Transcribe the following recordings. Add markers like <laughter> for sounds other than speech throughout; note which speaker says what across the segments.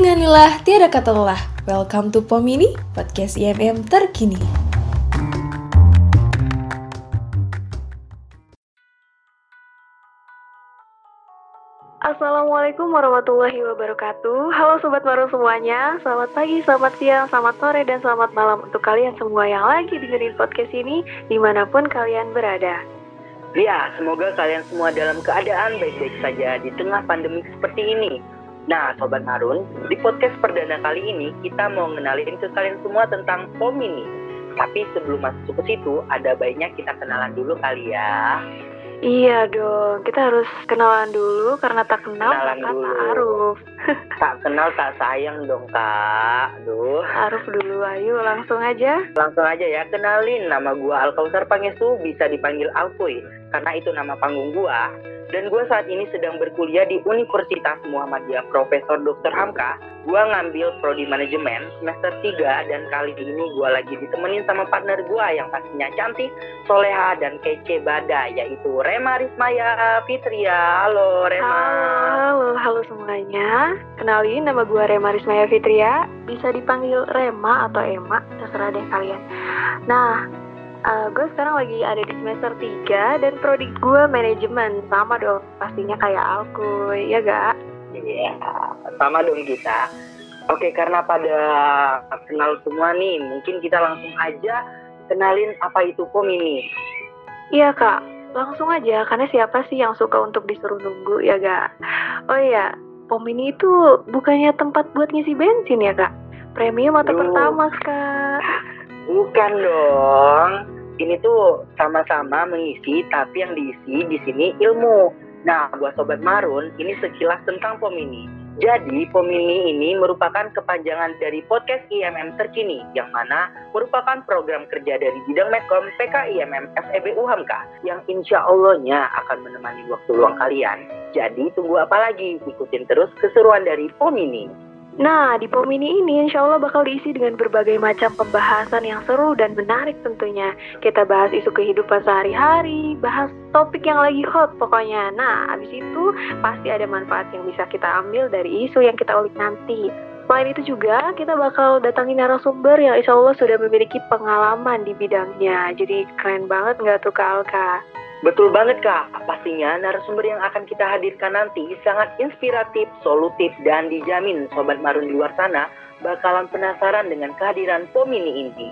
Speaker 1: Denganilah tiada kata lelah. Welcome to Pomini, podcast IMM terkini.
Speaker 2: Assalamualaikum warahmatullahi wabarakatuh Halo Sobat Baru semuanya Selamat pagi, selamat siang, selamat sore, dan selamat malam Untuk kalian semua yang lagi dengerin podcast ini Di mana pun kalian berada
Speaker 3: Ya, semoga kalian semua dalam keadaan baik-baik saja di tengah pandemi seperti ini Nah, Sobat Harun, di podcast perdana kali ini kita mau ngenalin ke kalian semua tentang POM ini. Tapi sebelum masuk ke situ, ada baiknya kita kenalan dulu kali ya.
Speaker 2: Iya dong, kita harus kenalan dulu karena tak kenal
Speaker 3: Kenalan
Speaker 2: maka
Speaker 3: dulu.
Speaker 2: tak aruf. <laughs>
Speaker 3: Tak kenal tak sayang dong, Kak. Duh.
Speaker 2: Aruf dulu, ayo langsung aja.
Speaker 3: Langsung aja ya, kenalin nama gua Alkausar Pangestu, bisa dipanggil Alpuy, karena itu nama panggung gua. Dan gua saat ini sedang berkuliah di Universitas Muhammadiyah Profesor Dr. Hamka. Gua ngambil prodi manajemen semester 3 dan kali ini gua lagi ditemenin sama partner gua yang pastinya cantik, soleha dan kece bada yaitu Rema Rismaya Fitria. Halo Rema.
Speaker 2: Halo, halo, halo semuanya. Kenalin nama gue Rema Rismaya Fitria. Bisa dipanggil Rema atau Ema, terserah deh kalian. Nah, gue sekarang lagi ada di semester 3 dan prodi gue manajemen. Sama dong, pastinya kayak Alkuy, ya gak?
Speaker 3: Iya, sama dong kita. Oke, karena pada kenal semua nih, mungkin kita langsung aja kenalin apa itu POM ini.
Speaker 2: Iya kak, langsung aja karena siapa sih yang suka untuk disuruh nunggu ya gak? Oh iya, pom ini itu bukannya tempat buat ngisi bensin ya kak? Premium atau
Speaker 3: Duh.
Speaker 2: pertamax kak?
Speaker 3: Bukan dong. Ini tuh sama-sama mengisi, tapi yang diisi di sini ilmu. Nah, buat sobat Marun, ini sekilas tentang POM ini. Jadi, POM ini merupakan kepanjangan dari podcast IMM terkini, yang mana merupakan program kerja dari bidang Medcom PKIMM FEB UHAMKA, yang insya Allahnya akan menemani waktu luang kalian. Jadi, tunggu apa lagi? Ikutin terus keseruan dari POM ini.
Speaker 2: Nah, di pom ini ini insya Allah bakal diisi dengan berbagai macam pembahasan yang seru dan menarik tentunya. Kita bahas isu kehidupan sehari-hari, bahas topik yang lagi hot pokoknya. Nah, abis itu pasti ada manfaat yang bisa kita ambil dari isu yang kita ulik nanti. Selain itu juga, kita bakal datangi narasumber yang insya Allah sudah memiliki pengalaman di bidangnya. Jadi keren banget nggak tuh Kak Alka?
Speaker 3: Betul banget kak, pastinya narasumber yang akan kita hadirkan nanti sangat inspiratif, solutif, dan dijamin Sobat Marun di luar sana bakalan penasaran dengan kehadiran Pomini ini.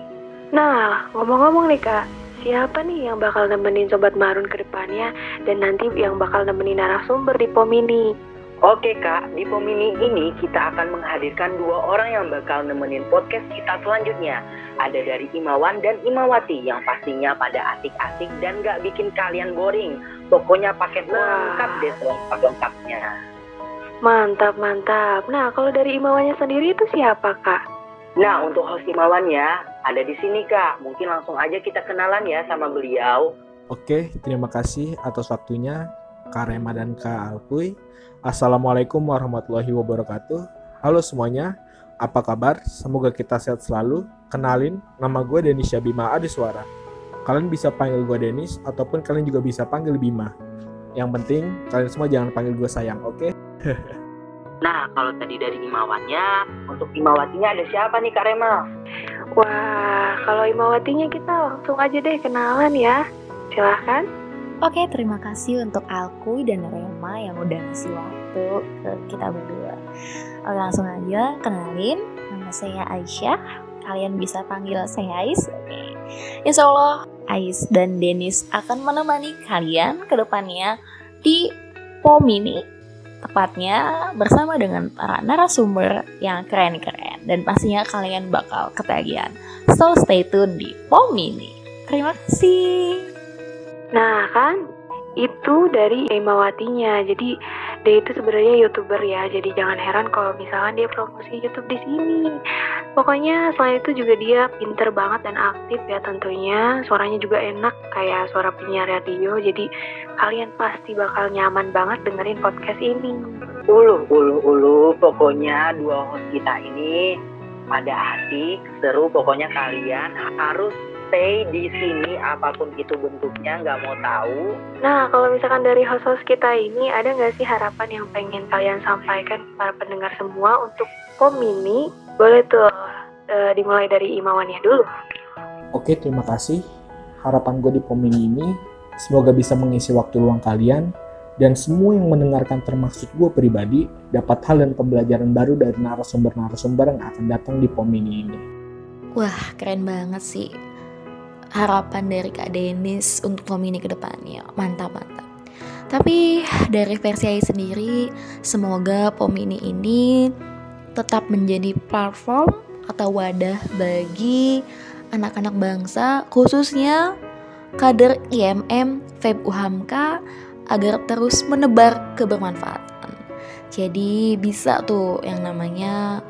Speaker 2: Nah, ngomong-ngomong nih Kak, siapa nih yang bakal nemenin Sobat Marun ke depannya dan nanti yang bakal nemenin narasumber di POM ini?
Speaker 3: Oke kak, di Pomini ini kita akan menghadirkan dua orang yang bakal nemenin podcast kita selanjutnya. Ada dari Imawan dan Imawati yang pastinya pada asik-asik dan gak bikin kalian boring. Pokoknya paket
Speaker 2: Wah.
Speaker 3: lengkap deh lengkap-lengkapnya.
Speaker 2: Mantap, mantap. Nah, kalau dari Imawannya sendiri itu siapa, Kak?
Speaker 3: Nah, untuk host Imawannya ada di sini kak. Mungkin langsung aja kita kenalan ya sama beliau.
Speaker 4: Oke, terima kasih atas waktunya Kak Rema dan Kak Alpuy. Assalamualaikum warahmatullahi wabarakatuh. Halo semuanya, apa kabar? Semoga kita sehat selalu. Kenalin, nama gue Denis Bima Adiswara. Kalian bisa panggil gue Denis, ataupun kalian juga bisa panggil Bima. Yang penting, kalian semua jangan panggil gue sayang, oke? <laughs>
Speaker 3: Nah, kalau tadi dari Imawannya, untuk Imawatinya ada siapa nih Kak Rema?
Speaker 2: Wah, kalau Imawatinya kita langsung aja deh kenalan ya. Silahkan.
Speaker 5: Oke, terima kasih untuk Alkuy dan Rema yang udah ngasih waktu ke kita berdua. Oke, langsung aja kenalin. Nama saya Aisyah. Kalian bisa panggil saya Ais. Oke. Insya Allah, Ais dan Denis akan menemani kalian ke depannya di POM ini. Tepatnya bersama dengan para narasumber yang keren-keren. Dan pastinya kalian bakal ketagihan. So, stay tune di POM ini. Terima kasih.
Speaker 2: Nah, kan itu dari Imawatinya. Jadi dia itu sebenarnya youtuber ya. Jadi jangan heran kalau misalkan dia promosi YouTube di sini. Pokoknya selain itu juga dia pinter banget dan aktif ya tentunya. Suaranya juga enak kayak suara penyiar radio. Jadi kalian pasti bakal nyaman banget dengerin podcast ini.
Speaker 3: Ulu, ulu, ulu. Pokoknya dua host kita ini pada asik, seru. Pokoknya kalian harus stay di sini apa pun itu bentuknya nggak mau tahu
Speaker 2: Nah, kalau misalkan dari host-host kita ini, ada nggak sih harapan yang pengen kalian sampaikan para pendengar semua untuk Pomini? Boleh tuh eh, dimulai dari Imawannya dulu.
Speaker 4: Oke, terima kasih. Harapan gue di Pomini ini semoga bisa mengisi waktu luang kalian dan semua yang mendengarkan termasuk gue pribadi dapat hal dan pembelajaran baru dari narasumber-narasumber yang akan datang di Pomini ini.
Speaker 5: Wah, keren banget sih. Harapan dari Kak Denis untuk Pomini ke depannya. Mantap, mantap. Tapi dari versi Ai sendiri, semoga Pomini ini tetap menjadi platform atau wadah bagi anak-anak bangsa, khususnya kader IMM FEB UHAMKA agar terus menebar kebermanfaatan. Jadi bisa tuh yang namanya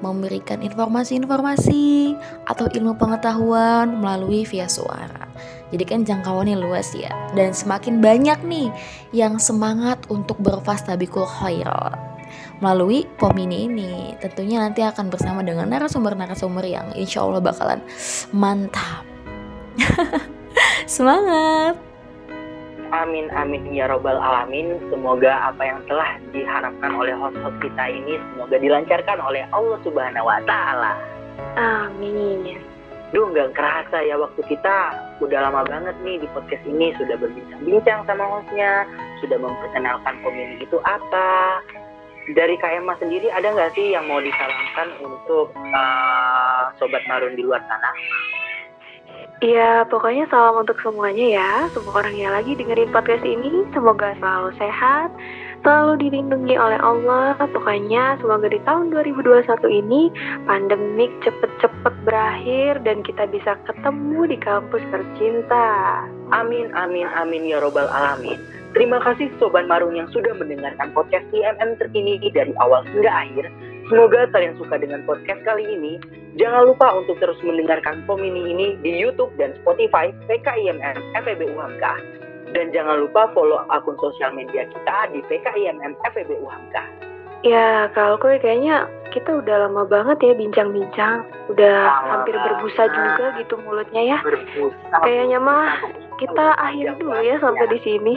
Speaker 5: memberikan informasi-informasi atau ilmu pengetahuan melalui via suara. Jadi kan jangkauannya luas ya. Dan semakin banyak nih yang semangat untuk berfastabikul khairat melalui Pomini ini. Tentunya nanti akan bersama dengan narasumber-narasumber yang insya Allah bakalan mantap. <laughs> Semangat!
Speaker 3: Amin amin ya robbal alamin. Semoga apa yang telah diharapkan oleh host-host kita ini semoga dilancarkan oleh Allah Subhanahu wa taala.
Speaker 2: Amin.
Speaker 3: Duh nggak kerasa ya waktu kita udah lama banget nih di podcast ini sudah berbincang-bincang sama hostnya, sudah memperkenalkan komini itu apa. Dari Emma sendiri ada nggak sih yang mau disalamkan untuk uh, sobat marun di luar sana?
Speaker 2: Ya, pokoknya salam untuk semuanya ya. Semua orang yang lagi dengerin podcast ini, semoga selalu sehat, selalu dilindungi oleh Allah. Pokoknya semoga di tahun 2021 ini pandemik cepet-cepet berakhir dan kita bisa ketemu di kampus tercinta.
Speaker 3: Amin, amin, amin ya robbal alamin. Terima kasih Sobat Marun yang sudah mendengarkan podcast IMM terkini dari awal hingga akhir. Semoga kalian suka dengan podcast kali ini. Jangan lupa untuk terus mendengarkan Pomini ini di YouTube dan Spotify PKIMM FEB UHAMK. Dan jangan lupa follow akun sosial media kita di PKIMM FEB UHAMK.
Speaker 2: Ya, kalau gue kayaknya kita udah lama banget ya bincang-bincang. Udah
Speaker 3: Lama
Speaker 2: hampir berbusa juga gitu mulutnya ya.
Speaker 3: Berbusa.
Speaker 2: Kayaknya mah kita akhiri dulu ya sampai di sini.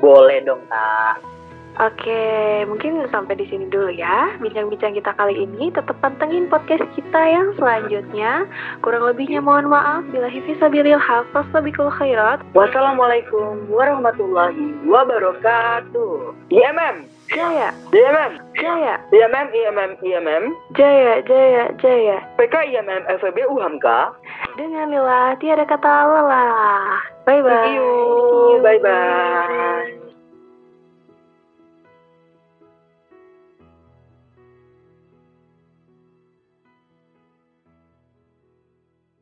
Speaker 3: Boleh dong, Kak.
Speaker 2: Oke, mungkin sampai di sini dulu ya bincang-bincang kita kali ini. Tetap pantengin podcast kita yang selanjutnya. Kurang lebihnya mohon maaf bila hisabilil hafaz sabikul khairat.
Speaker 3: Wassalamualaikum warahmatullahi wabarakatuh. IMM,
Speaker 2: Jaya,
Speaker 3: IMM,
Speaker 2: jaya,
Speaker 3: IMM, IMM, IMM,
Speaker 2: jaya, jaya, jaya.
Speaker 3: PKIMM FEB UHAMK.
Speaker 2: Dengan lillah tiada kata lelah. Bye bye.
Speaker 3: Thank you. Bye bye.